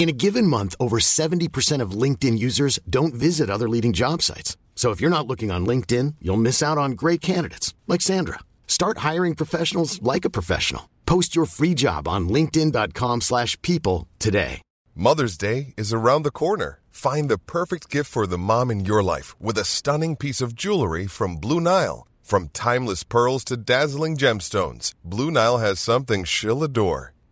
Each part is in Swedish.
In a given month, over 70% of LinkedIn users don't visit other leading job sites. So if you're not looking on LinkedIn, you'll miss out on great candidates like Sandra. Start hiring professionals like a professional. Post your free job on linkedin.com/people today. Mother's Day is around the corner. Find the perfect gift for the mom in your life with a stunning piece of jewelry from Blue Nile. From timeless pearls to dazzling gemstones, Blue Nile has something she'll adore.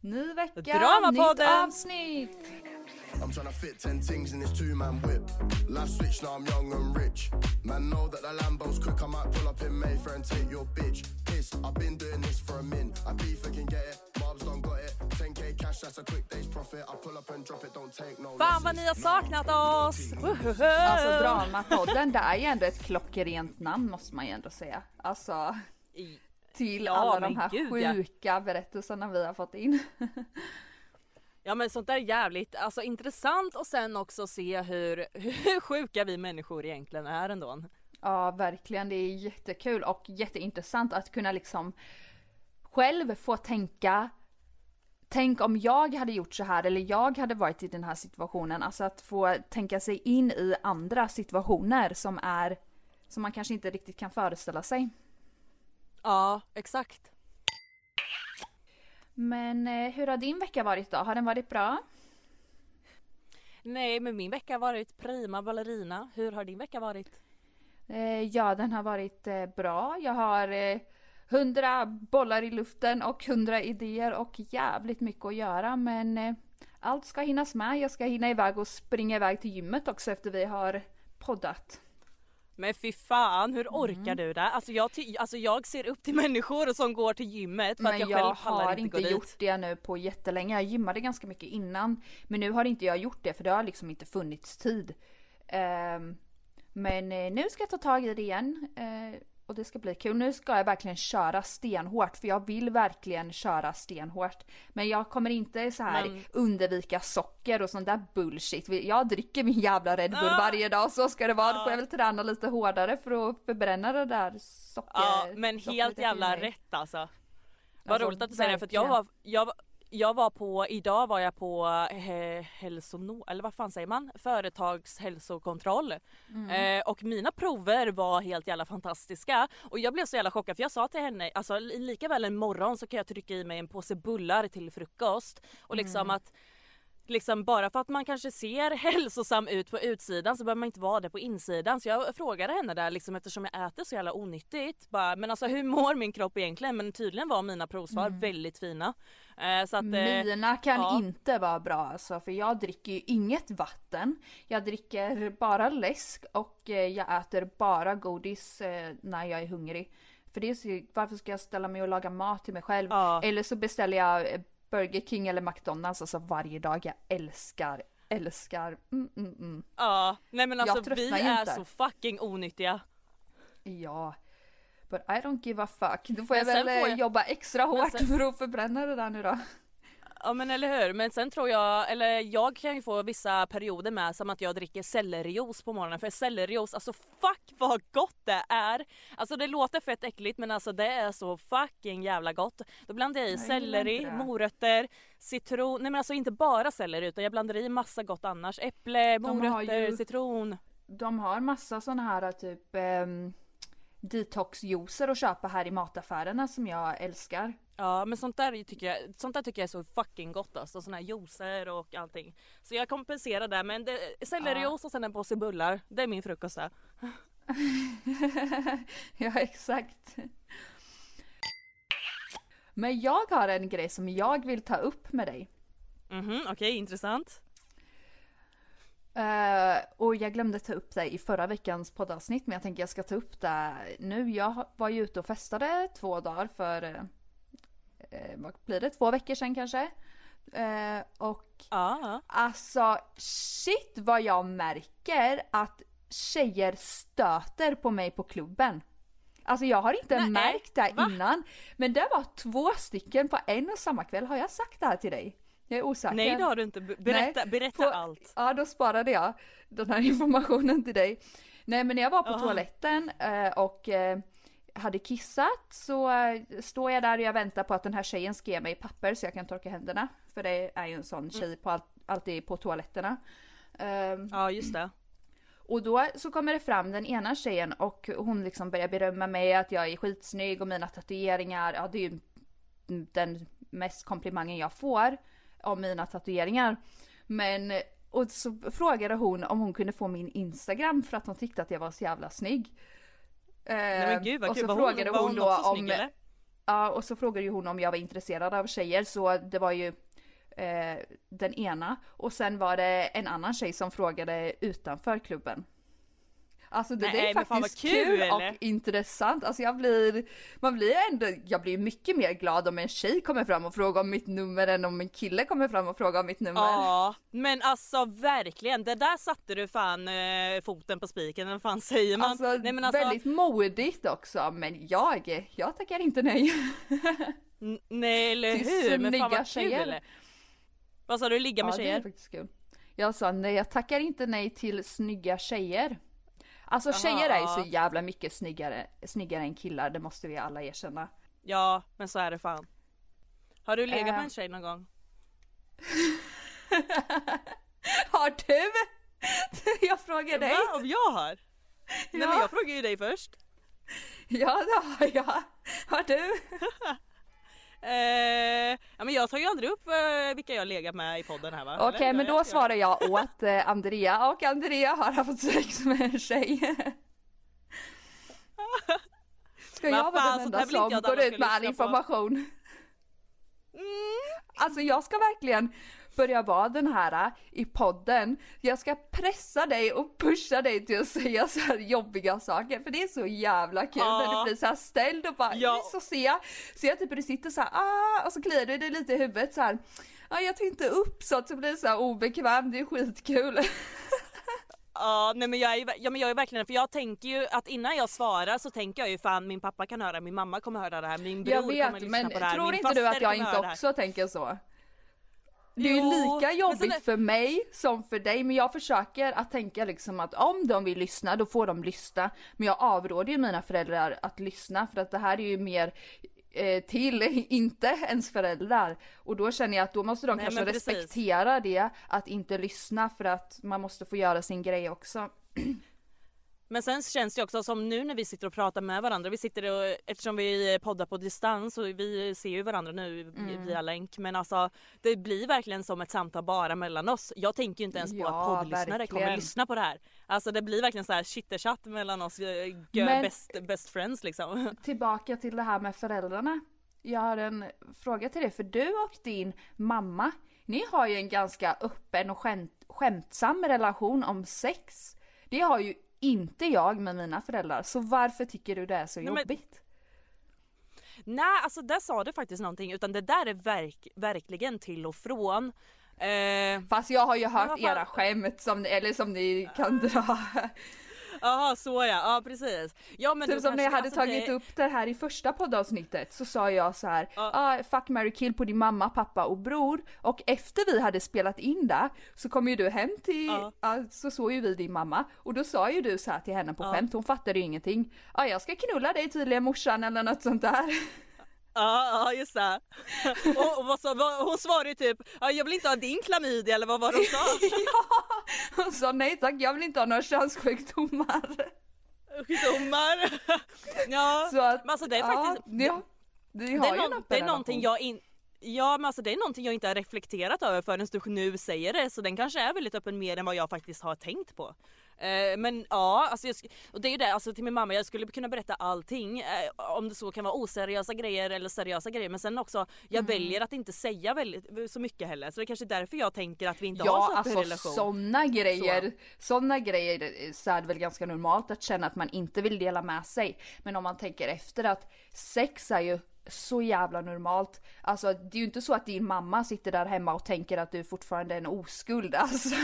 Ny vecka, Dramapodden! nytt avsnitt! I'm tryna fit 10 things in this two man whip. Life switch, now I'm young and rich. Man, know that the Lambo's quick. I might pull up in Mayfair and take your bitch. Piss, I've been doing this for a min. I beef, I can get it. Mobs don't got it. 10k cash, that's a quick day's profit. I pull up and drop it, don't take no Fan vad ni har saknat oss! Alltså Dramapodden, det är ju ändå ett klockrent namn måste man ju ändå säga. Alltså till Ja, alla de här gud, ja. sjuka berättelserna vi har fått in. Ja men sånt där är jävligt alltså, intressant och sen också se hur, hur sjuka vi människor egentligen är ändå. Ja, verkligen. Det är jättekul och jätteintressant att kunna liksom själv få tänka Tänk om jag hade gjort så här eller jag hade varit i den här situationen. Alltså att få tänka sig in i andra situationer som är som man kanske inte riktigt kan föreställa sig. Ja exakt. Men eh, hur har din vecka varit då? Har den varit bra? Nej men min vecka har varit prima ballerina. Hur har din vecka varit? Eh, ja, den har varit eh, bra. Jag har eh, hundra bollar i luften och hundra idéer och jävligt mycket att göra. Men eh, allt ska hinnas med. Jag ska hinna iväg och springa iväg till gymmet också efter vi har poddat. Men fy fan hur orkar Mm. du det? Alltså jag, alltså jag ser upp till människor som går till gymmet för att Men jag, jag, själv pallar har inte inte gå dit. gjort det nu på jättelänge. Jag gymmade ganska mycket innan. Men nu har inte jag gjort det för det har liksom inte funnits tid. Ehm, men eh, nu ska jag ta tag i det igen. eh, och det ska bli kul. Nu ska jag verkligen köra stenhårt för jag vill verkligen köra stenhårt. Men jag kommer inte så här Men- undvika socker och sånt där bullshit. Jag dricker min jävla Red Bull Ah. varje dag så ska det vara. Då får jag väl träna lite hårdare för att förbränna det där socker. Ja men helt jävla rätt alltså. Vad Alltså, roligt att du säger det för att jag var, jag, jag var på, idag var jag på eh, hälsono, eller vad fan säger man? Företagshälsokontroll. Mm. Eh, och mina prover var helt jävla fantastiska. Och jag blev så jävla chockad för jag sa till henne, alltså li- lika väl en morgon så kan jag trycka i mig en påse bullar till frukost. Och liksom Mm. att Liksom bara för att man kanske ser hälsosam ut på utsidan så behöver man inte vara det på insidan. Så jag frågade henne där liksom eftersom jag äter så jävla onyttigt. Bara, men alltså hur mår min kropp egentligen? Men tydligen var mina provsvar väldigt fina. Eh, så att, eh, Mina kan ja. inte vara bra alltså för jag dricker ju inget vatten. Jag dricker bara läsk och eh, jag äter bara godis eh, när jag är hungrig. För det är så, varför ska jag ställa mig och laga mat till mig själv? Ja. Eller så beställer jag Burger King eller McDonalds alltså varje dag. Jag älskar, älskar, mm, mm, mm. Ja, nej men alltså vi är inte. så fucking onyttiga. Ja. But I don't give a fuck. Då får jag Men väl får eh, jag- jobba extra hårt sen- för att förbränna det där nu då. Ja men eller hur, men sen tror jag, eller jag kan ju få vissa perioder med som att jag dricker sellerijuice på morgonen för sellerijuice, alltså fuck vad gott det är! Alltså det låter fett äckligt men alltså det är så fucking jävla gott. Då blandar jag i Jag selleri, morötter, citron, nej men alltså inte bara selleri utan jag blandar i massa gott annars. Äpple, morötter, ju- citron. De har massa såna här typ um, detoxjuicer att köpa här i mataffärerna som jag älskar. Ja men sånt där tycker jag, sånt där tycker jag är så fucking gott alltså. Såna här juicer och allting. Så jag kompenserar där med en de- sellerijuice och sen en påse bullar. Det är min frukost där. ja, exakt. Men jag har en grej som jag vill ta upp med dig. Mhm, okej intressant. Eh, och jag glömde ta upp det i förra veckans poddavsnitt men jag tänker jag ska ta upp det nu. Jag var ju ute och festade två dagar för, eh, vad blir det, två veckor sedan kanske. Eh, och ja. alltså shit vad jag märker att tjejer stöter på mig på klubben. Alltså jag har inte Nej, märkt det va? innan. Men det var två stycken på en och samma kväll. Har jag sagt det här till dig? Jag är osäker. Nej det har du inte, Be- berätta, Nej, berätta på- allt. Ja, då sparade jag den här informationen till dig. Nej, men när jag var på Aha. toaletten eh, och eh, hade kissat så eh, står jag där och jag väntar på att den här tjejen ska ge mig papper så jag kan torka händerna. För det är ju en sån tjej på all, alltid på toaletterna. Ehm, Ja just det. och då så kommer det fram den ena tjejen och hon liksom börjar berömma mig att jag är skitsnygg och mina tatueringar, ja det är ju den mest komplimangen jag får om mina tatueringar. Men, och så frågade hon om hon kunde få min Instagram för att hon tyckte att jag var så jävla snygg. Nej gud vad och kul, så hon, frågade var hon, hon då om, snygg eller? Ja, och så frågade ju hon om jag var intresserad av tjejer, så det var ju eh, den ena. Och sen var det en annan tjej som frågade utanför klubben. Alltså det, det Nej, är fan vad faktiskt kul, kul! och intressant. Alltså jag blir, man blir ändå, jag blir mycket mer glad om en tjej kommer fram och frågar om mitt nummer än om en kille kommer fram och frågar om mitt nummer. Ja men alltså verkligen, det där satte du fan eh, foten på spiken eller fan säger man? Alltså, Nej, men alltså väldigt modigt också, men jag, jag tackar inte nej. nej eller till hur, men fan vad tjejer. kul! Vad sa du, ligga med ja, det är tjejer? faktiskt kul. Jag sa nej, jag tackar inte nej till snygga tjejer. Alltså Aha, tjejer är ju ja. så jävla mycket snyggare, snyggare än killar, det måste vi alla erkänna. Ja men så är det fan. Har du legat Eh. med en tjej någon gång? Har du? Jag frågar dig. Va? Om jag har? Nej men Ja. jag frågar ju dig först. Ja det har jag. Har du? Eh, ja men jag tar ju aldrig upp eh, vilka jag legat med i podden här va? Okej Eller? men då svarar jag åt eh, Andrea och Andrea har haft sex med en tjej. Ska jag vara den enda som går ut med all information? Mm. Alltså jag ska verkligen börja vara den här äh, i podden. Jag ska pressa dig och pusha dig till att säga så här jobbiga saker för det är så jävla kul när Ja. du blir så här ställd och bara Ja. så ser jag, ser jag typ hur du sitter så här ah, och så kliar du dig lite i huvudet så här. Ja, jag inte upp så att du blir så här obekväm, det är skitkul. Ja nej men jag är ja, men jag är verkligen för jag tänker ju att innan jag svarar så tänker jag ju fan min pappa kan höra, min mamma kommer höra det här, min bror Jag kommer vet, lyssna men på det här, tror min inte du att jag inte också tänker så? Det är ju lika jobbigt är- för mig som för dig, men jag försöker att tänka liksom att om de vill lyssna, då får de lyssna. Men jag avråder ju mina föräldrar att lyssna, för att det här är ju mer eh, till, inte ens föräldrar. Och då känner jag att då måste de Nej, kanske respektera det, att inte lyssna, för att man måste få göra sin grej också. Men sen känns det också som nu när vi sitter och pratar med varandra, vi sitter och, eftersom vi poddar på distans och vi ser ju varandra nu Mm. via länk men alltså det blir verkligen som ett samtal bara mellan oss. Jag tänker ju inte ens på Ja, att poddlyssnare kommer verkligen. lyssna på det här. Alltså det blir verkligen så här chitterchatt mellan oss eh, Men- best, best friends liksom. Tillbaka till det här med föräldrarna. Jag har en fråga till dig, för du och din mamma, ni har ju en ganska öppen och skämt, skämtsam relation om sex. Det har ju inte jag med mina föräldrar, så varför tycker du det är så Nej, men- jobbigt? Nej alltså där sa du faktiskt någonting utan det där är verk, verkligen till och från. Eh, Fast jag har ju hört fan- era skämt som, ni- eller som ni kan dra. Jaha så ja, ja precis. Ja men Typ som när jag hade alltså, tagit det- upp det här i första poddavsnittet så sa jag så här, Ja. ah, fuck, marry, kill på din mamma, pappa och bror. Och efter vi hade spelat in det så kom ju du hem till, Ja. ja. så såg ju vi din mamma. Och då sa ju du så här till henne på skämt, hon fattade ju ingenting. Ja, jag ska knulla dig tydligen morsan eller något sånt där. Ja, ja just det. Och, och vad sa, vad, hon svarade ju typ ja, jag vill inte ha din klamydia eller vad var det hon sa? ja, hon sa nej tack, jag vill inte ha några könssjukdomar. Sjukdomar. Ja, Så att, men alltså det är ja, faktiskt det, det har det är, någon, det är någonting jag in, Ja men alltså det är någonting jag inte har reflekterat över förrän du nu säger det så den kanske är väldigt öppen mer än vad jag faktiskt har tänkt på. Eh, men ja, alltså jag, och det är ju det, alltså till min mamma, jag skulle kunna berätta allting eh, om det så kan vara oseriösa grejer eller seriösa grejer men sen också jag Mm. väljer att inte säga väldigt, så mycket heller så det är kanske är därför jag tänker att vi inte har Ja, så öppen alltså relation. sådana grejer, sådana grejer så är det väl ganska normalt att känna att man inte vill dela med sig. Men om man tänker efter att sex är ju så jävla normalt. Alltså det är ju inte så att din mamma sitter där hemma och tänker att du fortfarande är en oskuld. Alltså,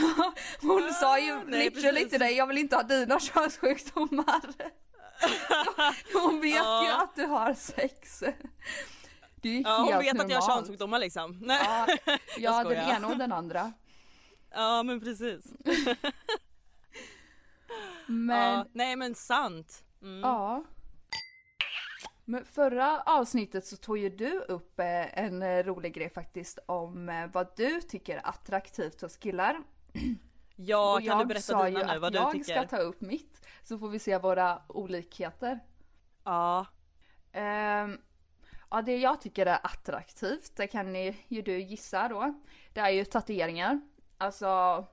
hon sa ju nej, literally precis. till dig, jag vill inte ha dina könssjukdomar. hon vet ju Ja. att du har sex. Det är ju Ja hon helt vet att jag har normalt. könssjukdomar liksom. Nej. Ja, Jag ja den ena och den andra. ja men precis. Men Ja, nej men sant. Mm. Ja. Men förra avsnittet så tog ju du upp eh, en eh, rolig grej faktiskt om eh, vad du tycker är attraktivt hos killar. Ja Och kan du berätta dina nu vad du jag tycker? ska ta upp mitt så får vi se våra olikheter. Ja. Ehm, ja, det jag tycker är attraktivt, det kan ni, ju du gissa då. Det är ju tatueringar. Alltså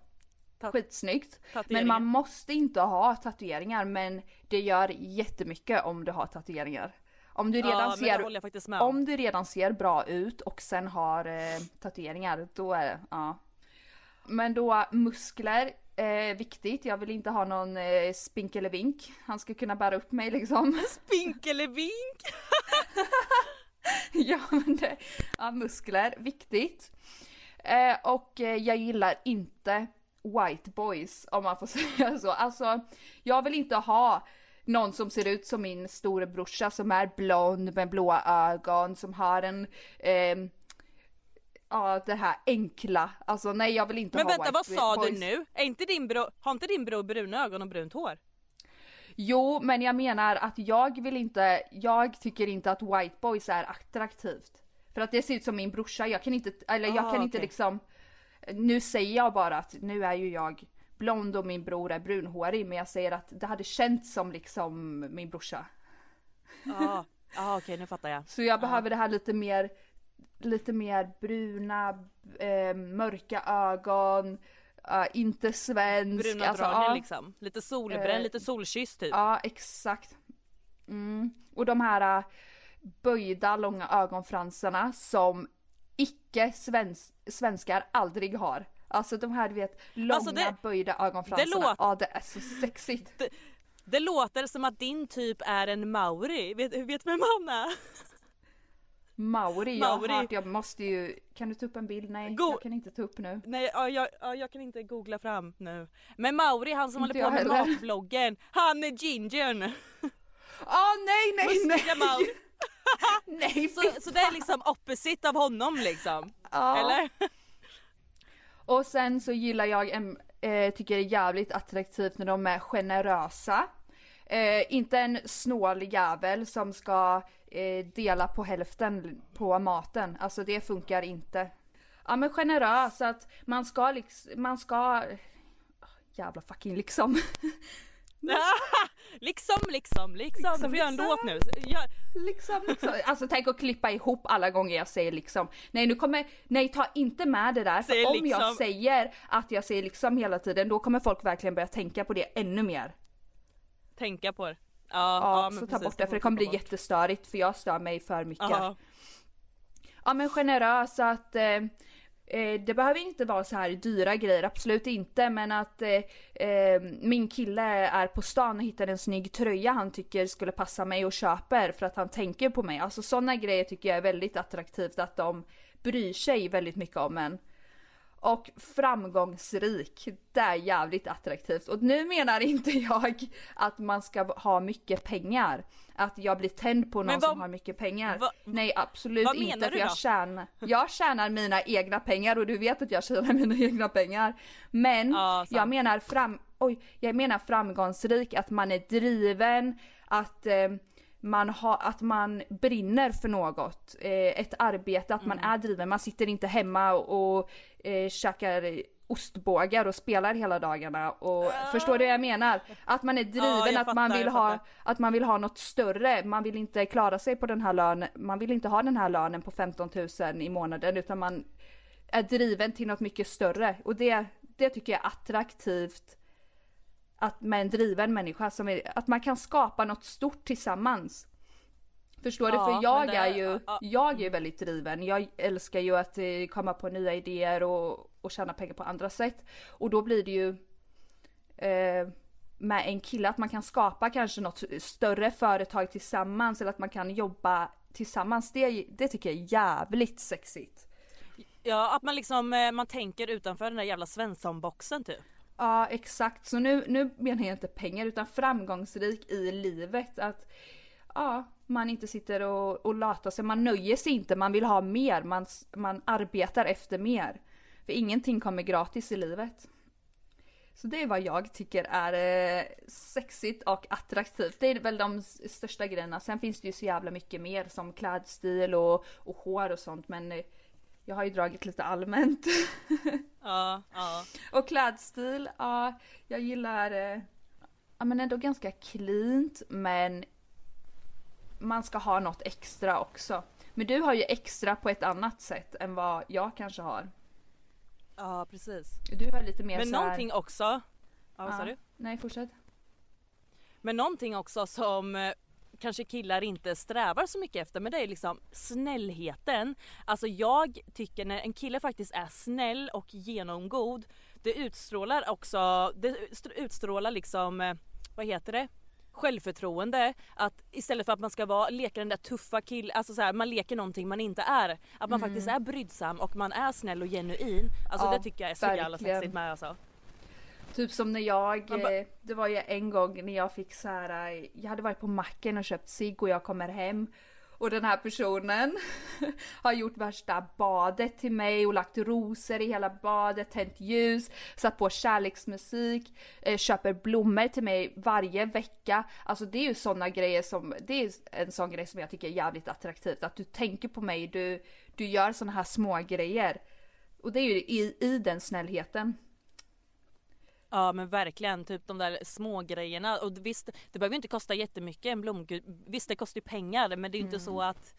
skitsnyggt. Men man måste inte ha tatueringar men det gör jättemycket om du har tatueringar. Om du Ja, redan det ser om. du redan ser bra ut och sen har eh, tatueringar, då är det, ja. Men då muskler, eh, viktigt. Jag vill inte ha någon eh, spinkelevink. Han ska kunna bära upp mig liksom. Spinkelevink! ja men det, ja muskler, viktigt. Eh, och eh, jag gillar inte white boys om man får säga så. Alltså jag vill inte ha någon som ser ut som min storebrorsa som är blond med blåa ögon som har en ehm, Ja det här enkla, alltså nej jag vill inte Men ha vänta vad sa boys. du nu? Är inte din bror, har inte din bror bruna ögon och brunt hår? Jo, men jag menar att jag vill inte, jag tycker inte att white boys är attraktivt. För att det ser ut som min brorsa, jag kan inte, eller jag Ah, kan inte okej. liksom, nu säger jag bara att nu är ju jag blond och min bror är brunhårig, men jag säger att det hade känts som liksom min brorsa. Ja, ah, okej nu fattar jag. Så jag behöver det här lite mer, lite mer bruna, eh, mörka ögon, eh, inte svensk. Bruna alltså, dragen ja. liksom. Lite solbränd, Eh, lite solkysst typ. Ja, exakt. Mm. Och de här äh, böjda långa ögonfransarna som icke -svensk svenskar aldrig har. Alltså de här du vet långa Alltså, det- böjda ögonfransarna. låter- Ja det är så sexigt. Det låter som att din typ är en mauri. Vet, vet vem han är? Mauri, jag Mauri. har hört, jag måste ju, kan du ta upp en bild? Nej, Go- jag kan inte ta upp nu. Nej ja, jag, ja, jag kan inte googla fram nu. Men Mauri han som Inte håller på med heller. matvloggen. Han är gingern. Ah nej nej Mustiga nej! Nej Så, så det är liksom opposite av honom liksom. Ja. Eller? Och sen så gillar jag, en, eh, tycker det är jävligt attraktivt när de är generösa. Eh, inte en snål jävel som ska eh, dela på hälften på maten. Alltså det funkar inte. Ja men generös, att man ska liksom, man ska... Jävla fucking liksom. liksom, liksom, liksom. Du får göra en liksom. låt nu. Gör, liksom, liksom. Alltså tänk att klippa ihop alla gånger jag säger liksom. Nej nu kommer, nej ta inte med det där. För om jag liksom. säger att jag säger liksom hela tiden då kommer folk verkligen börja tänka på det ännu mer. tänka på det. Ja, Ja, ja, så ta precis, bort det för det kommer bli bort. jättestörigt för jag stör mig för mycket. Ja. Ja men generös att eh, eh, det behöver inte vara så här dyra grejer, absolut inte men att eh, eh, min kille är på stan och hittar en snygg tröja han tycker skulle passa mig och köper för att han tänker på mig. Alltså sådana grejer tycker jag är väldigt attraktivt att de bryr sig väldigt mycket om en. Och framgångsrik, det är jävligt attraktivt. Och nu menar inte jag att man ska ha mycket pengar. Att jag blir tänd på någon vad- som har mycket pengar. vad- Nej absolut vad menar inte du för jag då? tjänar, jag tjänar mina egna pengar och du vet att jag tjänar mina egna pengar. Men sant. jag menar fram, oj, jag menar framgångsrik, att man är driven, att eh, man, har, att man brinner för något, eh, ett arbete, att man Mm. är driven, man sitter inte hemma och, och eh, käkar ostbågar och spelar hela dagarna och förstår du vad jag menar? Att man är driven, Ja, jag att man vill ha, att man vill ha något större, man vill inte klara sig på den här lönen, man vill inte ha den här lönen på 15 000 i månaden utan man är driven till något mycket större och det, det tycker jag är attraktivt att med en driven människa som är, att man kan skapa något stort tillsammans. Förstår du? Ja, För jag det- är ju, ja. jag är väldigt driven. Jag älskar ju att eh, komma på nya idéer och, och tjäna pengar på andra sätt. Och då blir det ju eh, med en kille att man kan skapa kanske något större företag tillsammans eller att man kan jobba tillsammans. Det, det tycker jag är jävligt sexigt. Ja att man liksom, eh, man tänker utanför den där jävla Svensson-boxen typ. Ja exakt, så nu, nu menar jag inte pengar utan framgångsrik i livet. Att ja, man inte sitter och, och latar sig, man nöjer sig inte, man vill ha mer, man, man arbetar efter mer. För ingenting kommer gratis i livet. Så det är vad jag tycker är eh, sexigt och attraktivt. Det är väl de största grejerna. Sen finns det ju så jävla mycket mer som klädstil och, och hår och sånt men eh, jag har ju dragit lite allmänt. Ja, ja. Och klädstil, ja, jag gillar, eh, ja men ändå ganska cleant men man ska ha något extra också. Men du har ju extra på ett annat sätt än vad jag kanske har. Ja precis. Du har lite mer Men så här- någonting också, ja vad sa Ja. du? Nej fortsätt. Men någonting också som eh, kanske killar inte strävar så mycket efter men det är liksom snällheten. Alltså jag tycker när en kille faktiskt är snäll och genomgod det utstrålar också, det st- utstrålar liksom, eh, vad heter det? Självförtroende att istället för att man ska vara, leka den där tuffa killen, alltså så här, man leker någonting man inte är. Att man faktiskt är brydsam och man är snäll och genuin. Alltså Ja, det tycker jag är så jävla verkligen. sexigt med alltså. Typ som när jag, eh, det var ju en gång när jag fick så här, eh, jag hade varit på macken och köpt cigg och jag kommer hem och den här personen har gjort värsta badet till mig och lagt rosor i hela badet, tänt ljus, satt på kärleksmusik, eh, köper blommor till mig varje vecka. Alltså det är ju sådana grejer som, det är en sån grej som jag tycker är jävligt attraktivt. Att du tänker på mig, du, du gör sådana här små grejer. Och det är ju i, i den snällheten. Ja men verkligen, typ de där små grejerna och visst det behöver ju inte kosta jättemycket en blomgud. Visst det kostar ju pengar men det är ju inte Mm. så att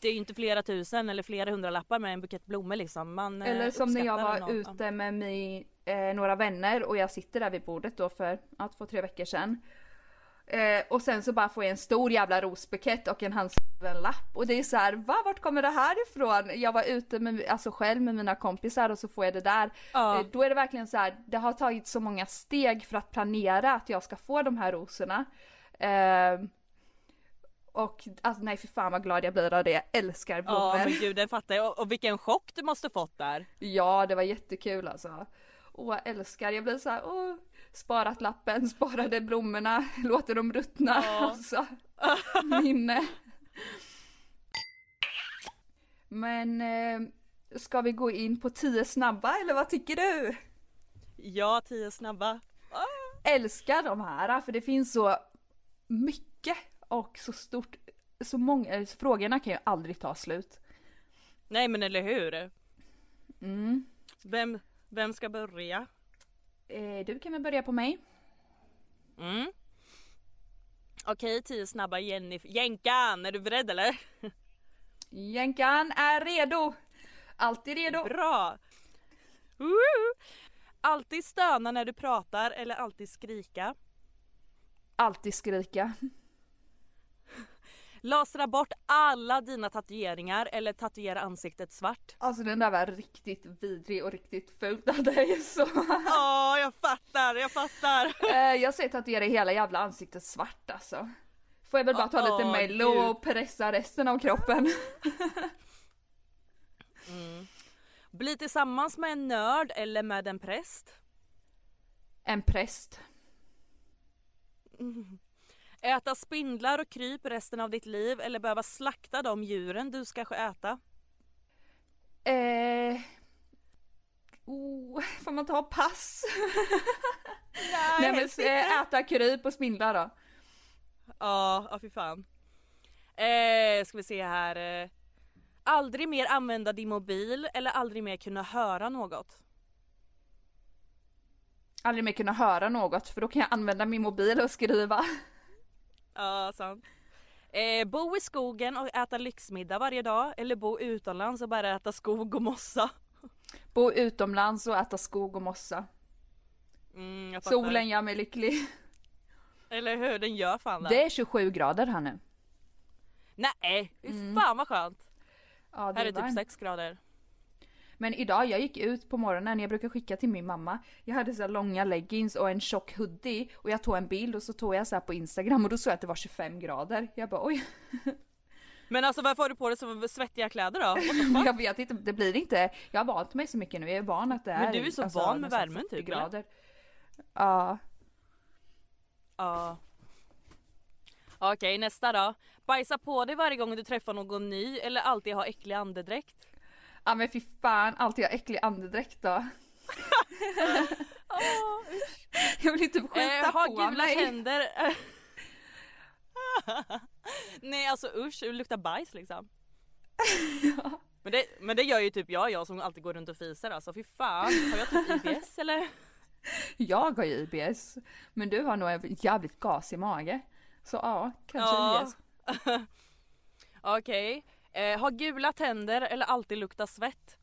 det är ju inte flera tusen eller flera hundralappar med en bukett blommor liksom. Man eh, Eller som när jag var någon. ute med mi, eh, några vänner och jag sitter där vid bordet då för ja, två, tre veckor sedan. Eh, och sen så bara får jag en stor jävla rosbukett och en handskriven lapp. Och det är så här, va vart kommer det här ifrån? Jag var ute med, alltså själv med mina kompisar och så får jag det där. Ja. Eh, då är det verkligen så här, det har tagit så många steg för att planera att jag ska få de här rosorna. Eh, och alltså nej för fan vad glad jag blir av det, jag älskar blommor. Ja men gud det fattar jag och, och vilken chock du måste fått där. Ja, det var jättekul alltså. Jag älskar, jag blir så här, åh, sparat lappen, sparade blommorna, låter dem ruttna. Ja. Alltså, minne. Men eh, ska vi gå in på tio snabba eller vad tycker du? Ja tio snabba. Älskar de här för det finns så mycket och så stort, så många, eller frågorna kan ju aldrig ta slut. Nej men eller hur. Mm. Vem, vem ska börja? Eh, du kan väl börja på mig? Mm. Okej tio snabba Jenny. Jänkan är du beredd eller? Jänkan är redo! Alltid redo! Bra! Woo! Alltid stöna när du pratar eller alltid skrika. Alltid skrika. Lasra bort alla dina tatueringar eller tatuera ansiktet svart. Alltså den där var riktigt vidrig och riktigt fult av dig så. Ja, jag fattar, jag fattar. Eh, jag säger tatuera hela jävla ansiktet svart alltså. Får jag väl bara ta lite Åh, mello gud. och pressa resten av kroppen. Bli tillsammans med en nörd eller med en präst. En präst. Äta spindlar och kryp resten av ditt liv eller behöva slakta de djuren du ska äta. Eh... Oh, får man ta pass? Nej, helst men eh, äta kryp och spindlar då. Ja, ja fy fan. Eh, ska vi se här. Eh. Aldrig mer använda din mobil eller aldrig mer kunna höra något. aldrig mer kunna höra något för då kan jag använda min mobil och skriva. Ja, sant. Eh, bo i skogen och äta lyxmiddag varje dag eller bo utomlands och bara äta skog och mossa. Bo utomlands och äta skog och mossa. Mm. Solen gör mig lycklig. Eller hur, den gör fan det. Det är 27 grader här nu. Nej, fy fan vad skönt. Ja, det Här är varmt. typ 6 grader. Men idag, jag gick ut på morgonen, jag brukar skicka till min mamma. Jag hade så långa leggings och en tjock hoodie och jag tog en bild och så tog jag så här på Instagram och då såg jag att det var 25 grader. Jag bara oj, Men alltså varför har du på dig så svettiga kläder då? Jag vet inte, det blir inte. Jag har vant mig så mycket nu, jag är van att det är Men du är så van med värmen 40 typ, grader. Ja, Ja. Okej nästa då. Bajsa på dig varje gång du träffar någon ny eller alltid ha äcklig andedräkt? Ja men fy fan, alltid har äcklig andedräkt då. jag vill typ skita Eh, på gula mig. tänder. Nej alltså usch, det luktar bajs liksom. Men det, men det gör ju typ jag, jag som alltid går runt och fiser alltså. Fy fan, har jag typ IBS eller? Jag har ju IBS, men du har nog en jävligt gasig mage. Så ja, kanske Ja. IBS. Okej. Eh, ha gula tänder eller alltid lukta svett?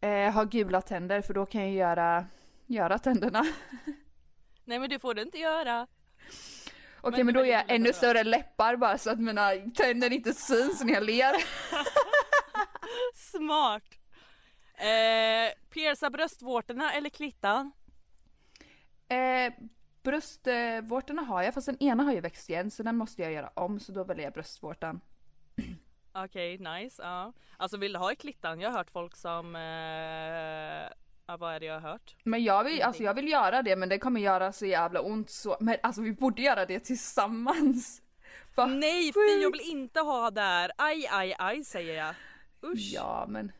Eh, ha gula tänder för då kan jag göra, göra tänderna. Nej men det får du inte göra. Okej Men men, då är är jag ännu större läppar bara så att mina tänder inte syns när jag ler. Smart. Eh, pierca bröstvårtorna eller klittan? Eh, bröstvårtorna har jag fast den ena har ju växt igen så den måste jag göra om så då väljer jag bröstvårtan. Okej, nice. Ja. Alltså vill du ha i klittan? Jag har hört folk som... Eh, ja, vad är det jag har hört? Men jag vill, alltså jag vill göra det men det kommer göra så jävla ont så, men alltså vi borde göra det tillsammans. För- Nej fy jag vill inte ha där! Aj aj aj säger jag. Usch. Ja men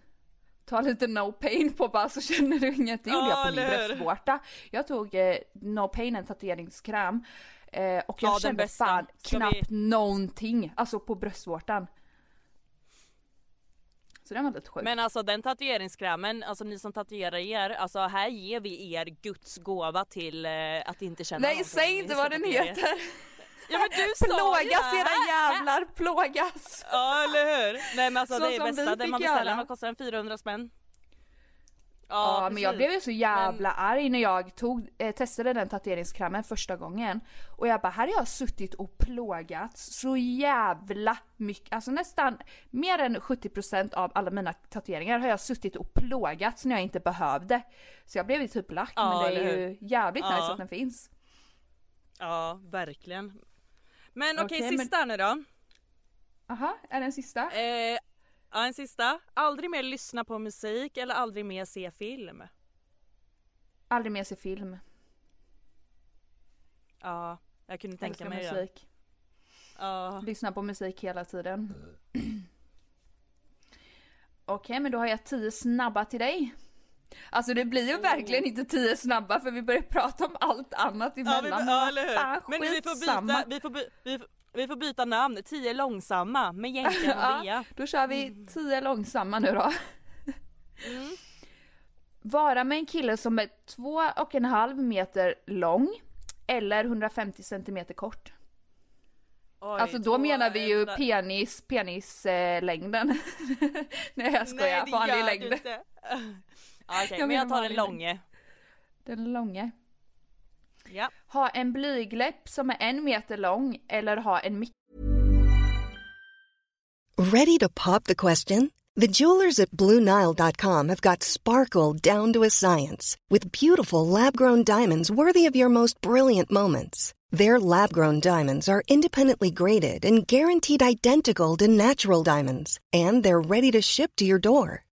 Ta lite no pain på bara så känner du inget. Det gjorde Ja, jag på min bröstvårta. Jag tog eh, no pain, en tatueringskräm. Eh, och jag Ja, kände fan Ska vi- knappt någonting. Alltså på bröstvårtan. Så den var lite sjuk. Men alltså den tatueringskrämen, alltså ni som tatuerar er, alltså här ger vi er Guds gåva till eh, att inte känna Nej säg inte vad den er. heter! Ja men du sa Plågas era jävlar, plågas! Ja eller hur! Nej men alltså Så det är bästa, den man beställer, vad kostar den? 400 spänn? Ja, men jag blev ju så jävla arg när jag tog, eh, testade den tatueringskrämen första gången. Och jag bara, här har jag suttit och plågats så jävla mycket. Alltså nästan mer än 70% av alla mina tatueringar har jag suttit och plågats när jag inte behövde. Så jag blev ju typ lack, Ja, men det är ju jävligt nice Ja. att den finns. Ja verkligen. Men okej Okej, men- sista här nu då. Aha, är det en sista? Eh, ja en sista. Aldrig mer lyssna på musik eller aldrig mer se film. Aldrig mer se film. Ja, jag kunde tänka mig det. musik. Ja. Lyssnar på musik hela tiden. Okej, men då har jag tio snabba till dig. Alltså det blir ju verkligen inte tio snabba för vi börjar prata om allt annat Ja, emellan. vi, Men ja vad eller fan. Men vi får byta, vi får, by, vi, får- vi får byta namn. Tio långsamma med Jänkan och Bea. Då kör vi tio långsamma nu då. Mm. Vara med en kille som är två och en halv meter lång eller 150 centimeter kort. Oj, Alltså då menar vi ju eh, penis, penislängden. Nej jag skojar, Nej vanlig längd. du inte. Ja, Okej, Jag men jag tar den vanlig långe. Den långa. Ja. Ha en blygläpp som är en meter lång eller ha en Ready to pop the question? The jewelers at BlueNile.com have got sparkle down to a science with beautiful lab grown diamonds worthy of your most brilliant moments. Their lab grown diamonds are independently graded and guaranteed identical to natural diamonds, and they're ready to ship to your door.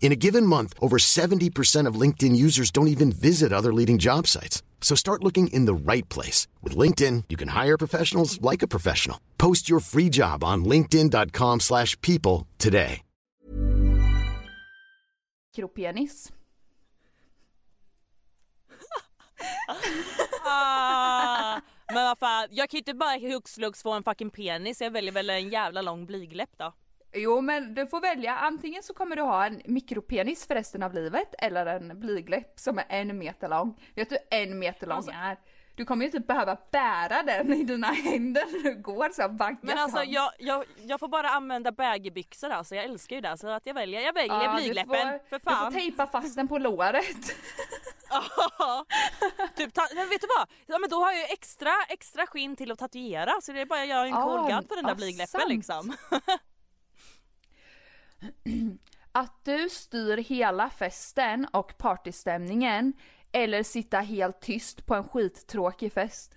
In a given month, over 70% of LinkedIn users don't even visit other leading job sites. So start looking in the right place. With LinkedIn, you can hire professionals like a professional. Post your free job on linkedin.com slash people today. Mikropenis. Ah, men vad fan, jag kan ju inte bara hux flux få en fucking penis, jag väljer väl en jävla lång blygläpp då. Jo men du får välja, antingen så kommer du ha en mikropenis för resten av livet eller en blygläpp som är en meter lång. Vet du en meter lång Alltså- är? Du kommer ju inte behöva bära den i dina händer när du går så baggar Men alltså jag, jag, jag får bara använda baggybyxor alltså, jag älskar ju det så att jag väljer, jag väljer Ja, blygläppen får- för Du får fan. tejpa fast den på låret. Typ, ta, men vet du vad? Ja, men då har jag ju extra, extra skinn till att tatuera så det är bara att göra en Ah, gun på den där ah, blygläppen sant. liksom. Att du styr hela festen och partystämningen eller sitta helt tyst på en skittråkig fest.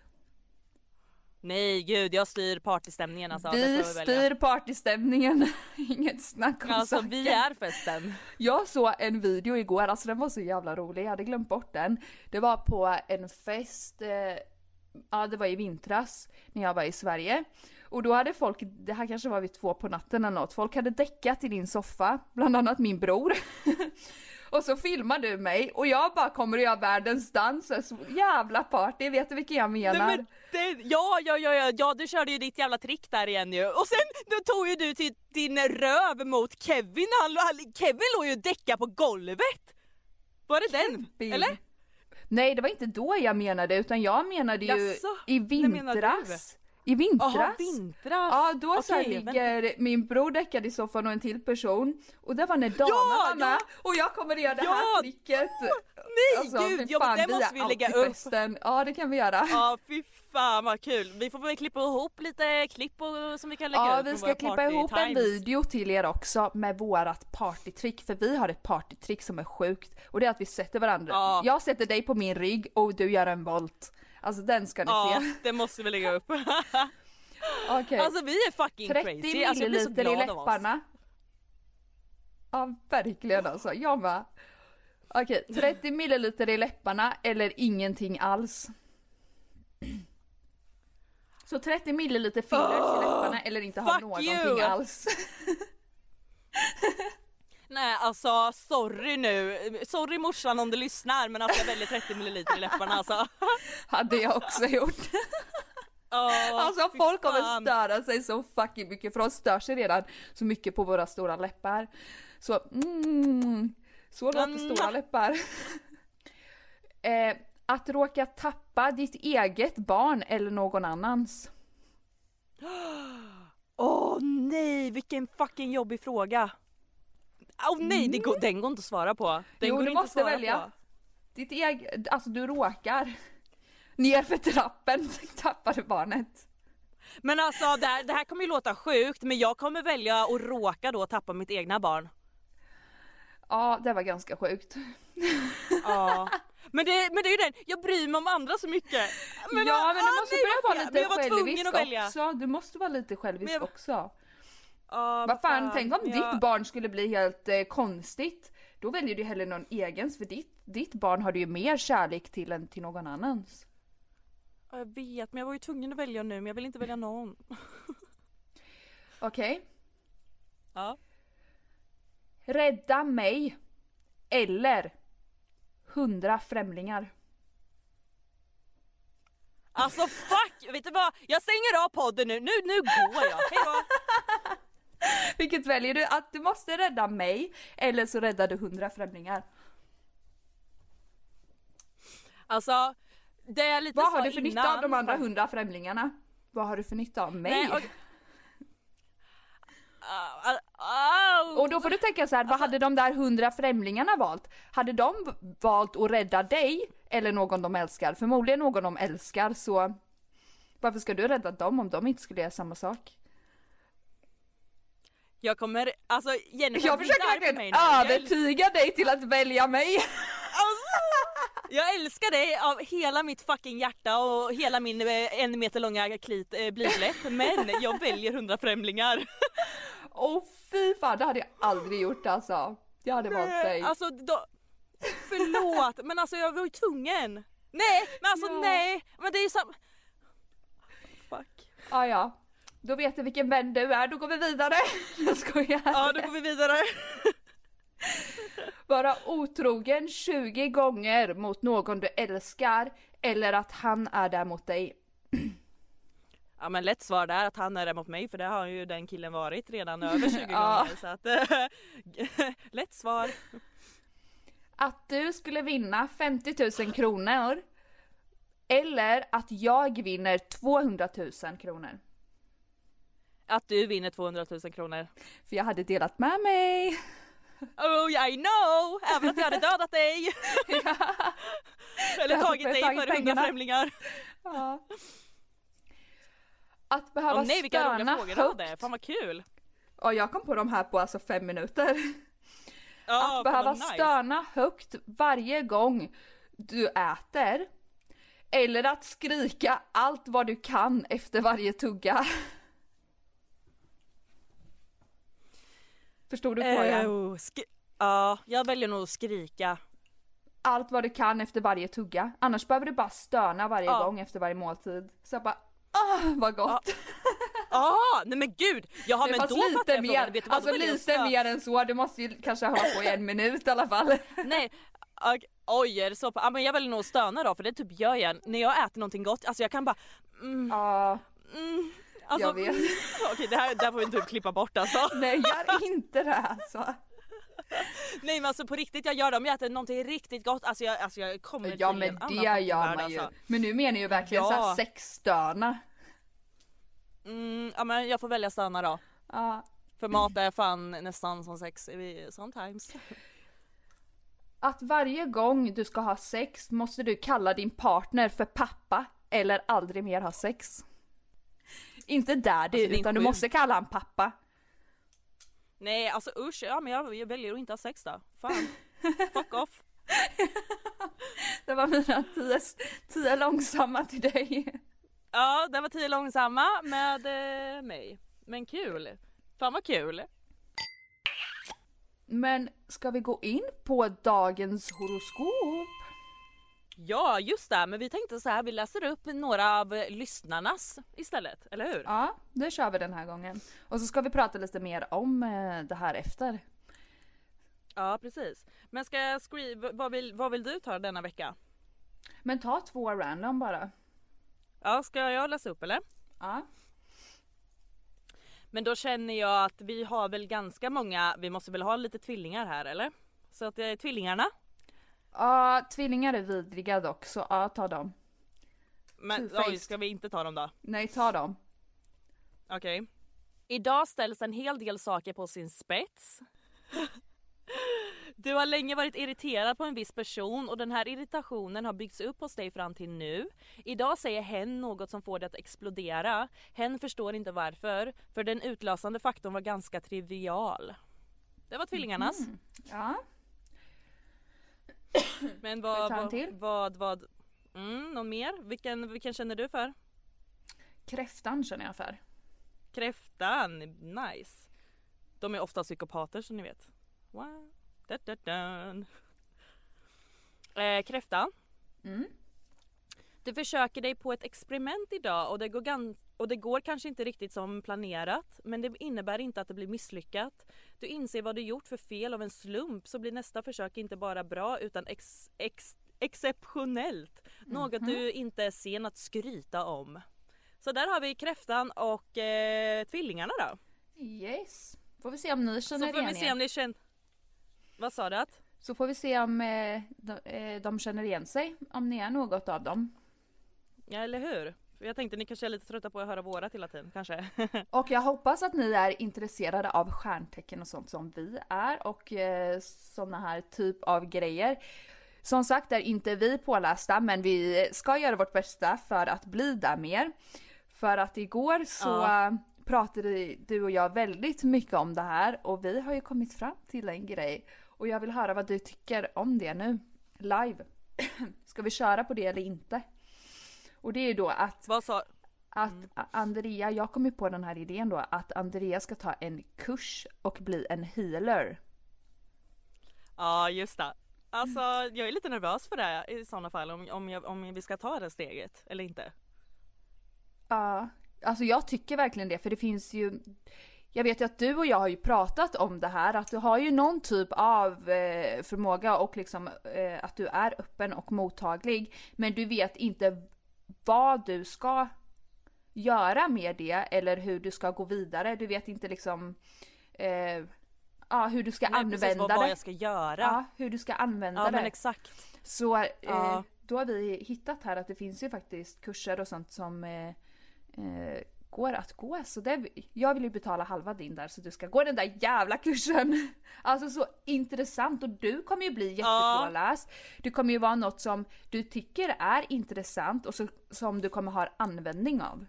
Nej gud jag styr partystämningen alltså. får vi jag välja. styr partystämningen, inget snack om Alltså saken. vi är festen. Jag såg en video igår, alltså den var så jävla rolig, jag hade glömt bort den. Det var på en fest, eh, ja det var i vintras när jag var i Sverige. Och då hade folk, det här kanske var vid två på natten eller något, folk hade däckat i din soffa, bland annat min bror. och så filmar du mig och jag bara kommer och gör världens dans, så jävla party, vet du vilken jag menar? Nej, men det, ja, ja, ja, ja, ja, du körde ju ditt jävla trick där igen ju. Och sen då tog ju du till din röv mot Kevin. Han, han, Kevin låg ju och däckade på golvet. Var det den? Bild. Eller? Nej det var inte då jag menade utan jag menade ju Jaså? i vintras. I vintras. Jaha, vintras. Ja då så här Okej, ligger min bror däckad i soffan och en till person och det var när Dana Ja, var med ja. och jag kommer göra det Ja, här tricket. Nej, gud, fy ja, men fan, det måste vi lägga upp. Festen. Ja det kan vi göra. Ja fy fan vad kul. Vi får väl klippa ihop lite klipp och, som vi kan lägga Ja ut vi från ska klippa ihop en times. video till er också med vårat partytrick för vi har ett partytrick som är sjukt och det är att vi sätter varandra. Ja. Jag sätter dig på min rygg och du gör en volt. Alltså den ska ni Ja se. det måste vi lägga upp. Okej. Alltså vi är fucking 30 crazy. Alltså, jag blir så milliliter i läpparna. Ja, verkligen alltså. Jag med. Okej, 30 milliliter i läpparna eller ingenting alls. Så 30 milliliter fillers i läpparna eller inte ha någonting you. alls. Nej alltså sorry nu. Sorry morsan om du lyssnar men alltså jag väljer 30 ml i läpparna alltså. Hade jag också gjort. Oh, Alltså folk kommer störa sig så fucking mycket för de stör sig redan så mycket på våra stora läppar. Så mm, så låter Mm. stora läppar. eh, att råka tappa ditt eget barn eller någon annans. Åh nej vilken fucking jobbig fråga. Åh nej det går, den går inte att svara på. Den Jo, går du måste välja. På. Ditt eget, alltså du råkar. Ner för trappen tappar du barnet. Men alltså det här, det här kommer ju låta sjukt men jag kommer välja att råka då tappa mitt egna barn. Ja, det var ganska sjukt. Ja. Men det, men det är ju den, jag bryr mig om andra så mycket. ja, men du ah, måste börja vara lite Men självisk också. Du måste vara lite självisk Men jag- också. Ja, Vad fan, tänk om men ditt barn skulle bli helt eh, konstigt. Då väljer du hellre någon egens för ditt, ditt barn har du ju mer kärlek till än till någon annans. Ja, Jag vet men jag var ju tvungen att välja nu men jag vill inte välja någon. Okej? Ja. Rädda mig. Eller hundra främlingar. Alltså fuck! Vet du vad? Jag stänger av podden nu, nu, nu går jag. Hejdå! Vilket väljer du? Att du måste rädda mig eller så räddar du hundra främlingar. Alltså, det är lite Vad har du för innan, nytta av de andra hundra främlingarna? Vad har du för nytta av mig? Nej, och-. Och då får du tänka så här, vad hade de där hundra främlingarna valt? Hade de valt att rädda dig eller någon de älskar? Förmodligen någon de älskar så varför ska du rädda dem om de inte skulle göra samma sak? Jag kommer, alltså Jennifer Jag försöker verkligen övertyga dig till att välja mig! Jag älskar dig av hela mitt fucking hjärta och hela min eh, en meter långa klit eh, blygdläpp men jag väljer hundra främlingar. Åh fy fan, det hade jag aldrig gjort alltså. Jag hade valt dig. Alltså då, förlåt men alltså jag var ju tvungen. Nej men alltså Ja. nej men det är ju sam... Fuck. Ja, ja. Då vet du vilken vän du är, då går vi vidare. Jag skojar. Ja då går vi vidare. Vara otrogen 20 gånger mot någon du älskar eller att han är där mot dig. Ja men lätt svar där att han är där mot mig för det har ju den killen varit redan över 20 Ja. gånger så att lätt svar. Att du skulle vinna 50 000 kronor eller att jag vinner 200 000 kronor. Att du vinner 200 000 kronor. För jag hade delat med mig. Oh I know! Även att jag hade dödat dig! Eller Jag tagit dig tagit för hundra främlingar. Ja. Att behöva Åh nej vilka roliga frågor du hade, fan vad kul! Och jag kom på de här på alltså fem minuter. Ja, att behöva nice. stöna högt varje gång du äter. Eller att skrika allt vad du kan efter varje tugga. Förstod du frågan? Sk- ja, jag väljer nog att skrika. Allt vad du kan efter varje tugga. Annars behöver du bara stöna varje Ja. gång efter varje måltid. Så jag bara, ah vad gott. Ah, nej men gud! Jaha Det men då lite jag frågan. mer, Vet du vad, alltså lite mer än så. Du måste ju kanske hålla på i en minut i alla fall. Nej, ok, oj är det så? Ja, men jag väljer nog stöna då för det typ gör jag när jag äter någonting gott. Alltså jag kan bara mm, Ja, mm, alltså, Jag vet. Okej det här, det här får vi typ klippa bort alltså. nej gör inte det alltså. Nej men alltså på riktigt jag gör det om jag äter någonting riktigt gott. Alltså jag, alltså jag kommer Ja till men en annan det fucking gör värld, man ju. alltså. Men nu menar jag ju verkligen Ja. såhär sexstöna. Mm, ja men jag får välja stöna då. Ja. För mat är fan nästan som sex sometimes. Att varje gång du ska ha sex måste du kalla din partner för pappa eller aldrig mer ha sex. Inte där du, Alltså, utan du måste kalla han pappa. Nej alltså usch, ja men jag, jag väljer att inte ha sex då. Fan. Fuck off. Det var mina tio, tio långsamma till dig. Ja det var tio långsamma med eh, mig. Men kul. Fan vad kul. Men ska vi gå in på dagens horoskop? Ja just det, men vi tänkte så här, vi läser upp några av eh, lyssnarnas istället, eller hur? Ja, det kör vi den här gången. Och så ska vi prata lite mer om eh, det här efter. Ja precis. Men ska jag skriva, vad vill, vad vill du ta denna vecka? Men ta två random bara. Ja ska jag läsa upp eller? Ja. Men då känner jag att vi har väl ganska många, vi måste väl ha lite tvillingar här eller? Så att det är tvillingarna. Ja, tvillingar är vidriga dock, så ja, ta dem. Men Two-faced. oj, ska vi inte ta dem då? Nej, ta dem. Okej. Idag ställs en hel del saker på sin spets. Du har länge varit irriterad på en viss person och den här irritationen har byggts upp hos dig fram till nu. Idag säger hen något som får dig att explodera. Hen förstår inte varför, för den utlösande faktorn var ganska trivial. Det var tvillingarnas. Ja. Men vad, vad, vad, vad, mm, någon mer? Vilken, vilken känner du för? Kräftan känner jag för. Kräftan, nice. De är ofta psykopater som ni vet. Wow. Da, da, da. Eh, kräftan. Mm. Du försöker dig på ett experiment idag och det, går gan- och det går kanske inte riktigt som planerat men det innebär inte att det blir misslyckat. Du inser vad du gjort för fel av en slump så blir nästa försök inte bara bra utan ex- ex- exceptionellt. Något du inte är sen att skryta om. Så där har vi kräftan och eh, tvillingarna då. Yes. Får vi se om ni Så känner får vi igen se om ni känner... Vad sa du? Att? Så får vi se om eh, de, eh, de känner igen sig. Om ni är något av dem. Ja eller hur? För Jag tänkte ni kanske är lite trötta på att höra vårat hela tiden kanske. Och jag hoppas att ni är intresserade av stjärntecken och sånt som vi är och eh, såna här typ av grejer. Som sagt är inte vi pålästa men vi ska göra vårt bästa för att bli där mer. För att igår så Ja. pratade du och jag väldigt mycket om det här och vi har ju kommit fram till en grej. Och jag vill höra vad du tycker om det nu. Live. Ska vi köra på det eller inte? Och det är då att Vad sa... att Andrea, jag kom ju på den här idén då, att Andrea ska ta en kurs och bli en healer. Ja just det. Alltså jag är lite nervös för det i sådana fall om, om, jag, om vi ska ta det steget eller inte. Ja, alltså jag tycker verkligen det för det finns ju jag vet ju att du och jag har ju pratat om det här, att du har ju någon typ av eh, förmåga och liksom eh, att du är öppen och mottaglig. Men du vet inte vad du ska göra med det eller hur du ska gå vidare. Du vet inte liksom eh, ja, hur du ska Nej, använda precis, vad, det. vad jag ska göra. Ja, hur du ska använda Ja det. men exakt. Så eh, Ja. då har vi hittat här att det finns ju faktiskt kurser och sånt som eh, eh, går att gå. Så det, jag vill ju betala halva din där så du ska gå den där jävla kursen. Alltså så intressant och du kommer ju bli jättepåläst. Det kommer ju vara något som du tycker är intressant och så, som du kommer ha användning av.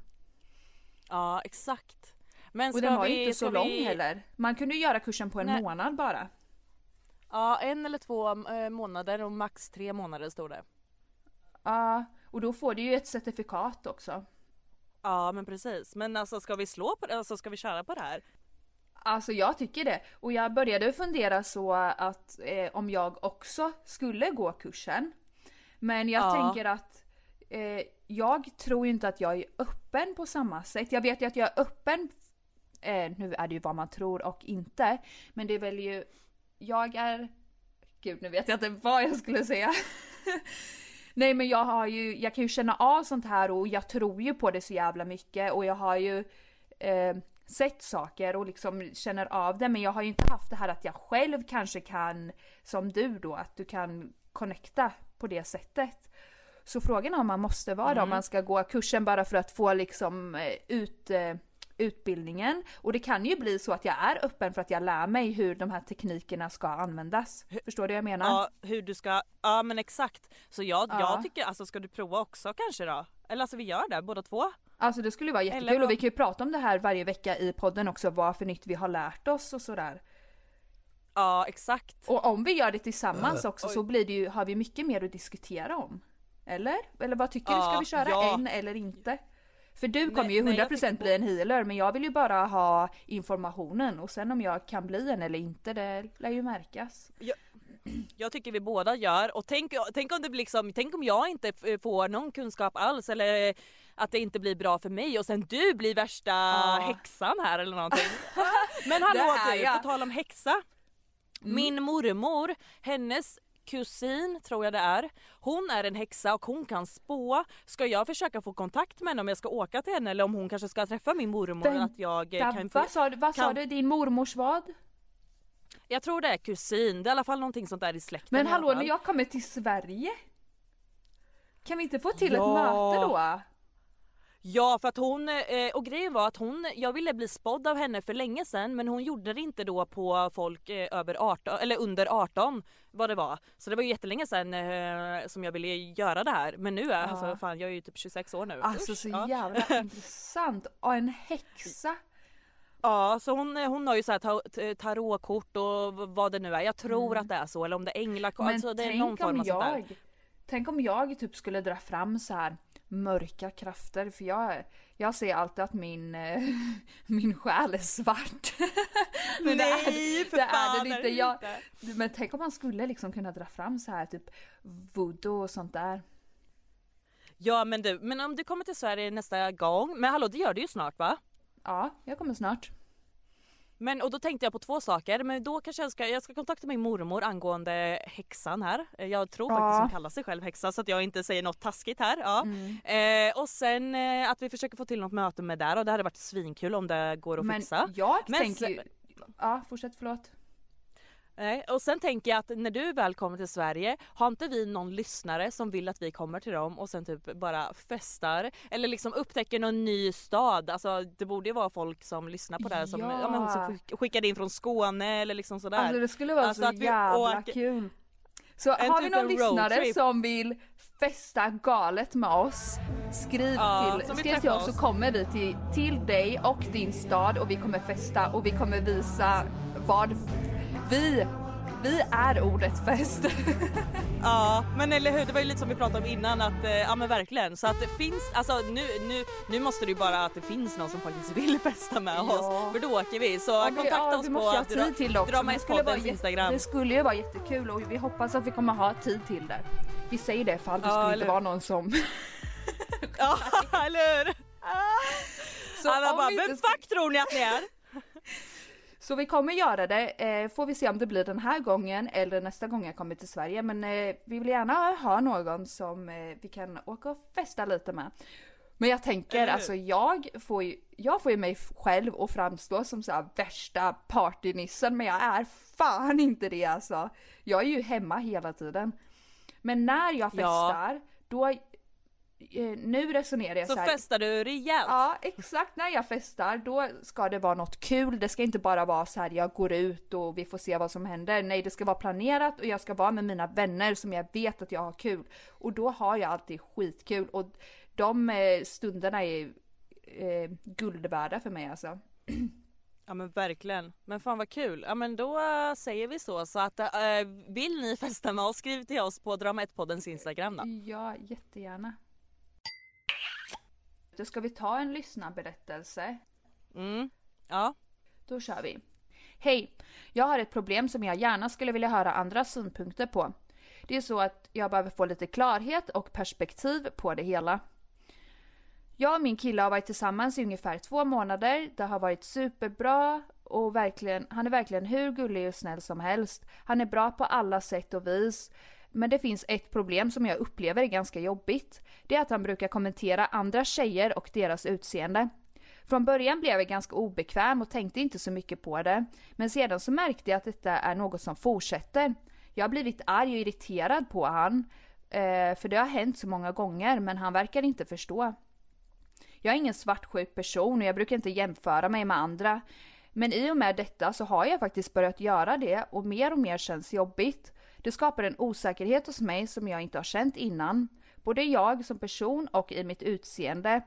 Ja exakt. Men Och den var ju inte så lång vi... heller. Man kunde ju göra kursen på en Nej. månad bara. Ja en eller två eh, månader och max tre månader stod det. Ja, och då får du ju ett certifikat också. Ja men precis. Men alltså ska vi slå på det? Alltså ska vi köra på det här? Alltså jag tycker det. Och jag började fundera så att eh, om jag också skulle gå kursen. Men jag Ja. tänker att eh, jag tror inte att jag är öppen på samma sätt. Jag vet ju att jag är öppen, eh, nu är det ju vad man tror och inte. Men det är väl ju, jag är, gud nu vet jag inte vad jag skulle säga. Nej men jag har ju, jag kan ju känna av sånt här och jag tror ju på det så jävla mycket och jag har ju eh, sett saker och liksom känner av det men jag har ju inte haft det här att jag själv kanske kan, som du då, att du kan connecta på det sättet. Så frågan är om man måste vara det, om man ska gå kursen bara för att få liksom eh, ut eh, utbildningen. Och det kan ju bli så att jag är öppen för att jag lär mig hur de här teknikerna ska användas. Förstår du vad jag menar? Ja hur du ska, ja men exakt. Så jag, Ja. jag tycker, alltså ska du prova också kanske då? Eller alltså vi gör det båda två? Alltså det skulle ju vara Eller jättekul vad- och vi kan ju prata om det här varje vecka i podden också, vad för nytt vi har lärt oss och sådär. Ja exakt. Och om vi gör det tillsammans också så blir det ju, har vi mycket mer att diskutera om. Eller? Eller vad tycker du? Ska Ja, vi köra ja. en eller inte? För du kommer ju nej, jag 100% tycker- bli en healer men jag vill ju bara ha informationen och sen om jag kan bli en eller inte det lär ju märkas. Jag tycker vi båda gör och tänk, tänk om det blir liksom, tänk om jag inte får någon kunskap alls eller att det inte blir bra för mig och sen du blir värsta häxan här eller någonting. Men hallå du, jag. på tal om häxa. Min mormor, hennes kusin tror jag det är. Hon är en häxa och hon kan spå. Ska jag försöka få kontakt med henne om jag ska åka till henne eller om hon kanske ska träffa min mormor? Vem- att jag eh, kan vad sa, du, vad sa kan- du? Din mormors vad? Jag tror det är kusin, det är i alla fall någonting sånt där i släkten Men hallå när jag kommer till Sverige? Kan vi inte få till ett Ja. möte då? Ja för att hon, eh, och grejen var att hon, jag ville bli spådd av henne för länge sedan men hon gjorde det inte då på folk eh, över 18, eller under 18 vad det var. Så det var ju jättelänge sedan eh, som jag ville göra det här men nu är, alltså fan jag är ju typ 26 år nu. Alltså Usch, så ja. jävla intressant. Och en häxa. Ja så hon, eh, hon har ju så här tarotkort och vad det nu är. Jag tror Mm. att det är så eller om det är änglakort. Men Alltså det är någon form sånt där. jag, tänk om jag typ skulle dra fram så här mörka krafter för jag, jag ser alltid att min, eh, min själ är svart. Men det är- Nej för det fan den är inte. det Jag, inte. men tänk om man skulle liksom kunna dra fram så här typ voodoo och sånt där. Ja men du, men om du kommer till Sverige nästa gång, men hallå det gör du ju snart va? Ja, jag kommer snart. Men och då tänkte jag på två saker, men då kanske jag ska, jag ska kontakta min mormor angående häxan här. Eh, Jag tror Ja. faktiskt hon kallar sig själv häxa så att jag inte säger något taskigt här. Ja. Mm. Eh, och sen eh, att vi försöker få till något möte med där och det hade varit svinkul om det går att Men fixa. jag Men tänker sen- ju... Ja, fortsätt förlåt. Nej, och sen tänker jag att när du väl kommer till Sverige, har inte vi någon lyssnare som vill att vi kommer till dem och sen typ bara festar? Eller liksom upptäcker någon ny stad? Alltså det borde ju vara folk som lyssnar på det här som, Ja. ja. men som skick- skickade in från Skåne eller liksom sådär. Alltså det skulle vara Alltså så att vi jävla åker- kul. Så har vi typ någon en lyssnare som vill festa galet med oss, skriv, Ja, till, skriv till oss så kommer vi till, till dig och din stad och vi kommer festa och vi kommer visa vad vi Vi är ordet fest. Ja men eller hur, det var ju lite som vi pratade om innan att, eh, ja men verkligen så att det finns, alltså nu, nu, nu måste det ju bara att det finns någon som faktiskt vill festa med Ja. oss för då åker vi. Så Ja, kontakta ja, oss på tid till också. Drama Det skulle vara poddens jätte- Instagram. Det skulle ju vara jättekul och vi hoppas att vi kommer ha tid till det. Vi säger det ifall det Ja, skulle eller- inte vara någon som... Ja eller hur? Så Alla bara, vem fuck tror ni att ni är? Så vi kommer göra det, eh, får vi se om det blir den här gången eller nästa gång jag kommer till Sverige. Men eh, vi vill gärna ha någon som eh, vi kan åka och festa lite med. Men jag tänker, alltså jag får ju, jag får ju mig själv att framstå som så här värsta partynissen, men jag är fan inte det alltså. Jag är ju hemma hela tiden. Men när jag Ja. festar, då, eh, nu resonerar jag Så så här, festar du rejält. Ja, exakt när jag festar då ska det vara något kul. Det ska inte bara vara så här jag går ut och vi får se vad som händer. Nej, det ska vara planerat och jag ska vara med mina vänner som jag vet att jag har kul. Och då har jag alltid skitkul och de eh, stunderna är eh, guld värda för mig alltså. Ja men verkligen. Men fan vad kul. Ja men då säger vi så. Så att äh, vill ni festa med oss skriv till oss på Drama 1-poddens Instagram då. Ja, jättegärna. Då ska vi ta en lyssnarberättelse. Mm. Ja. Då kör vi. Hej! Jag har ett problem som jag gärna skulle vilja höra andra synpunkter på. Det är så att jag behöver få lite klarhet och perspektiv på det hela. Jag och min kille har varit tillsammans i ungefär två månader. Det har varit superbra och verkligen, han är verkligen hur gullig och snäll som helst. Han är bra på alla sätt och vis. Men det finns ett problem som jag upplever är ganska jobbigt. Det är att han brukar kommentera andra tjejer och deras utseende. Från början blev jag ganska obekväm och tänkte inte så mycket på det. Men sedan så märkte jag att detta är något som fortsätter. Jag har blivit arg och irriterad på han. Eh, för det har hänt så många gånger men han verkar inte förstå. Jag är ingen svartsjuk person och jag brukar inte jämföra mig med andra. Men i och med detta så har jag faktiskt börjat göra det och mer och mer känns jobbigt. Det skapar en osäkerhet hos mig som jag inte har känt innan. Både jag som person och i mitt utseende.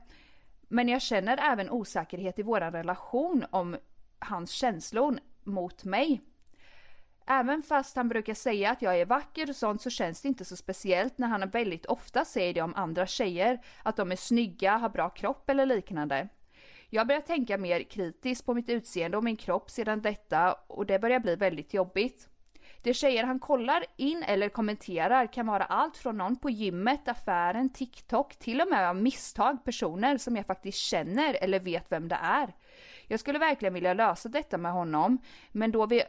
Men jag känner även osäkerhet i vår relation om hans känslor mot mig. Även fast han brukar säga att jag är vacker och sånt så känns det inte så speciellt när han väldigt ofta säger det om andra tjejer, att de är snygga, har bra kropp eller liknande. Jag börjar tänka mer kritiskt på mitt utseende och min kropp sedan detta och det börjar bli väldigt jobbigt. De tjejer han kollar in eller kommenterar kan vara allt från någon på gymmet, affären, TikTok, till och med av misstag personer som jag faktiskt känner eller vet vem det är. Jag skulle verkligen vilja lösa detta med honom, men då vi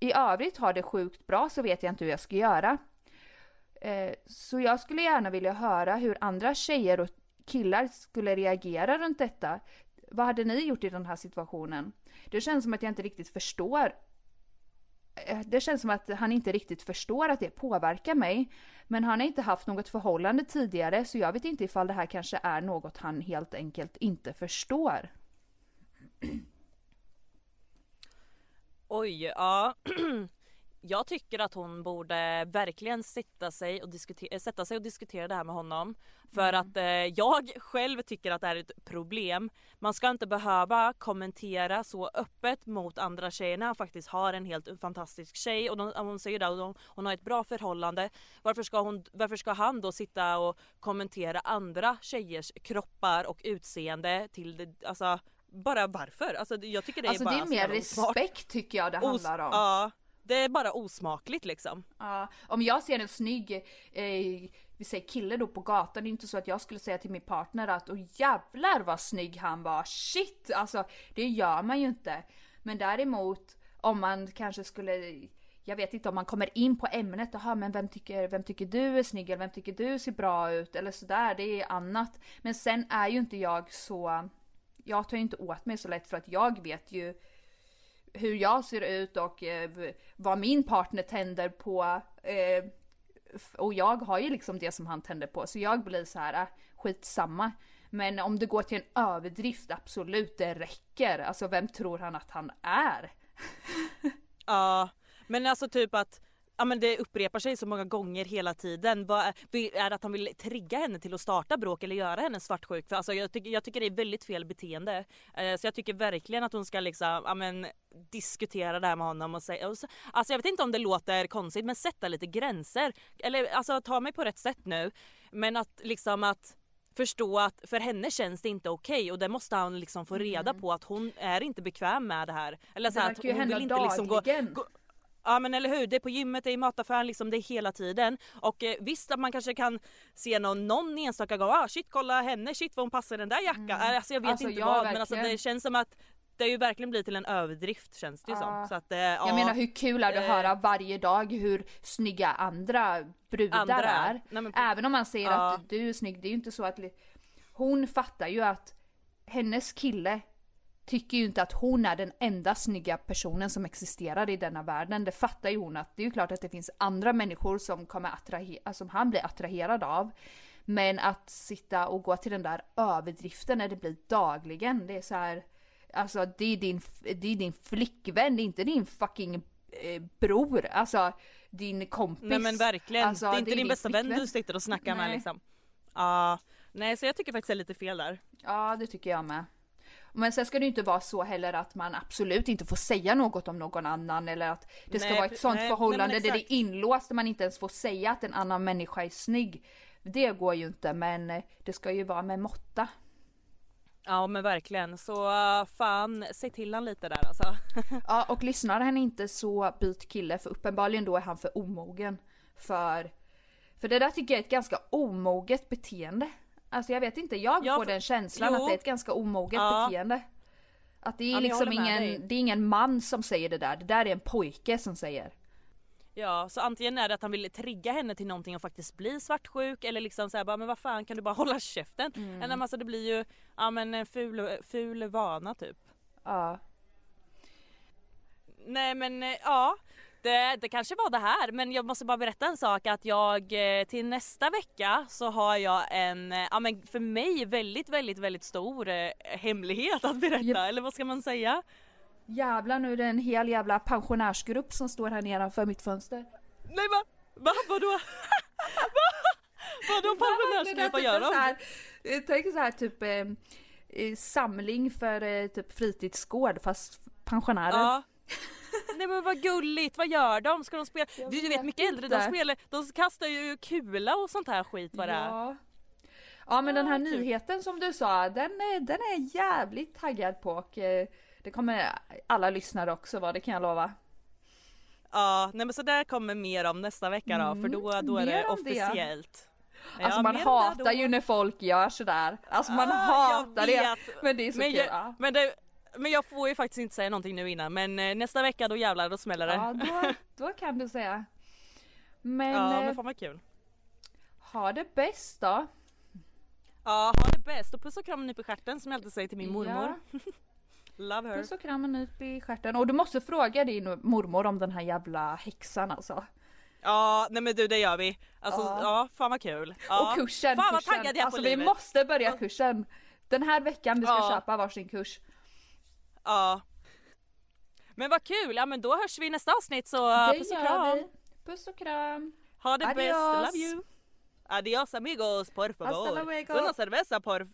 i övrigt har det sjukt bra så vet jag inte hur jag ska göra. Eh, så jag skulle gärna vilja höra hur andra tjejer och killar skulle reagera runt detta. Vad hade ni gjort i den här situationen? Det känns som att jag inte riktigt förstår. Eh, det känns som att han inte riktigt förstår att det påverkar mig. Men han har inte haft något förhållande tidigare så jag vet inte ifall det här kanske är något han helt enkelt inte förstår. Oj, ja. Jag tycker att hon borde verkligen sätta sig och diskutera, sätta sig och diskutera det här med honom. För att eh, jag själv tycker att det är ett problem. Man ska inte behöva kommentera så öppet mot andra tjejer när han faktiskt har en helt fantastisk tjej och de, hon säger det, och de, hon har ett bra förhållande. Varför ska, hon, varför ska han då sitta och kommentera andra tjejers kroppar och utseende till det, alltså bara varför? Alltså jag tycker det är Alltså bara det är mer respekt tycker jag det handlar om. Ja, det är bara osmakligt liksom. Ja, om jag ser en snygg, eh, vi säger kille då på gatan, det är inte så att jag skulle säga till min partner att åh jävlar vad snygg han var, shit! Alltså det gör man ju inte. Men däremot om man kanske skulle, jag vet inte om man kommer in på ämnet, jaha men vem tycker, vem tycker du är snygg eller vem tycker du ser bra ut eller sådär, det är annat. Men sen är ju inte jag så, jag tar ju inte åt mig så lätt för att jag vet ju hur jag ser ut och eh, vad min partner tänder på. Eh, och jag har ju liksom det som han tänder på så jag blir så här, äh, skitsamma. Men om det går till en överdrift, absolut det räcker. Alltså vem tror han att han är? Ja, men alltså typ att ja, men det upprepar sig så många gånger hela tiden. Vad, är det att han vill trigga henne till att starta bråk eller göra henne svartsjuk? För alltså, jag, tycker, jag tycker det är väldigt fel beteende. Eh, så jag tycker verkligen att hon ska liksom, ja, men, diskutera det här med honom och säga... Alltså jag vet inte om det låter konstigt men sätta lite gränser. Eller alltså ta mig på rätt sätt nu. Men att liksom att förstå att för henne känns det inte okej okay, och det måste han liksom få reda mm. på att hon är inte bekväm med det här. Eller så det att hon vill inte dagligen. liksom gå, gå Ja men eller hur, det är på gymmet, det är i mataffären, liksom det är hela tiden. Och eh, visst att man kanske kan se någon, någon enstaka gång, ah shit kolla henne, shit vad hon passar i den där jackan. Mm. Alltså jag vet alltså, inte vad verkligen. men alltså det känns som att det har ju verkligen blivit till en överdrift känns det ju som. Så att, eh, jag menar hur kul är det att eh, höra varje dag hur snygga andra brudar andra. är. Nej, Även om man säger att du är snygg, det är ju inte så att hon fattar ju att hennes kille tycker ju inte att hon är den enda snygga personen som existerar i denna världen. Det fattar ju hon att det är ju klart att det finns andra människor som kommer attrahera, som han blir attraherad av. Men att sitta och gå till den där överdriften när det blir dagligen, det är så här, alltså det är din, det är din flickvän, det är inte din fucking eh, bror, alltså din kompis. Nej men verkligen, alltså, det är inte det är din, din bästa flickvän. vän du sitter och snackar nej. med liksom. Ja, uh, nej så jag tycker faktiskt det är lite fel där. Ja det tycker jag med. Men sen ska det ju inte vara så heller att man absolut inte får säga något om någon annan eller att det ska nej, vara ett sånt nej, förhållande nej, där det är inlåst och man inte ens får säga att en annan människa är snygg. Det går ju inte men eh, det ska ju vara med måtta. Ja men verkligen så uh, fan säg till han lite där alltså. ja och lyssnar han inte så byt kille för uppenbarligen då är han för omogen. För, för det där tycker jag är ett ganska omoget beteende. Alltså jag vet inte, jag ja, får den känslan jo. att det är ett ganska omoget ja. beteende. Att det är ja, liksom ingen, det är ingen man som säger det där, det där är en pojke som säger. Ja, så antingen är det att han vill trigga henne till någonting och faktiskt bli svartsjuk eller liksom säga bara men vad fan kan du bara hålla käften? Mm. Eller alltså det blir ju, ja men en ful, ful vana typ. Ja. Nej men ja, det, det kanske var det här men jag måste bara berätta en sak att jag eh, till nästa vecka så har jag en, eh, ja men för mig väldigt väldigt väldigt stor eh, hemlighet att berätta yep. eller vad ska man säga? Jävlar nu är det en hel jävla pensionärsgrupp som står här nedanför mitt fönster. Nej va? Va? Vadå? va? Vadå pensionärsgrupp? Vad gör de? Jag tänker så här typ eh, samling för eh, typ fritidsgård fast pensionärer. Ja. Nej men vad gulligt, vad gör de? Ska de spela? Jag du, du vet mycket äldre, de spelar, de kastar ju kula och sånt här skit vad det är. Ja. Ja men den här nyheten som du sa, den är, den är jävligt taggad på och eh, det kommer alla lyssnare också vara, det kan jag lova. Ja, nej men så där kommer mer om nästa vecka då, mm, för då, då är det officiellt. Det. Alltså ja, man hatar ju när folk gör sådär. Alltså man ah, hatar det. Men det är så men kul. Jag, men det, men jag får ju faktiskt inte säga någonting nu innan men eh, nästa vecka då jävlar då smäller det. Ja då, då kan du säga. Men, ja men eh, fan vad kul. Ha det bäst då. Ja ha det bäst och puss och kram nyp i stjärten som jag alltid säger till min mormor. Ja. Love her. Puss och kram och nyp i stjärten. Och du måste fråga din mormor om den här jävla häxan alltså. Ja nej men du det gör vi. Alltså ja, ja fan vad kul. Ja. Och kursen. Fan vad taggad jag är alltså, på livet. vi måste börja kursen. Den här veckan vi ska ja. köpa varsin kurs. Ja. Men vad kul, ja men då hörs vi i nästa avsnitt så det puss och kram. Vi. Puss och kram. Ha det Adios. bäst, love you. Adios amigos, por favor. Una cerveza por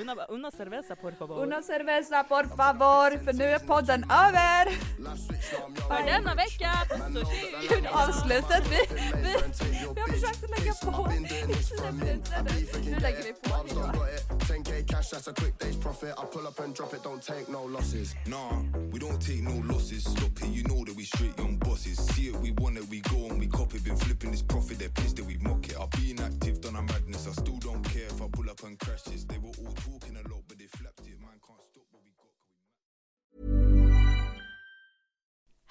Una, una cerveza por favor. Una cerveza por favor, för nu är podden över! För denna vecka, Gud, avslutet. Vi, vi, vi har försökt att lägga på i tio minuter nu. Nu lägger vi på. 10k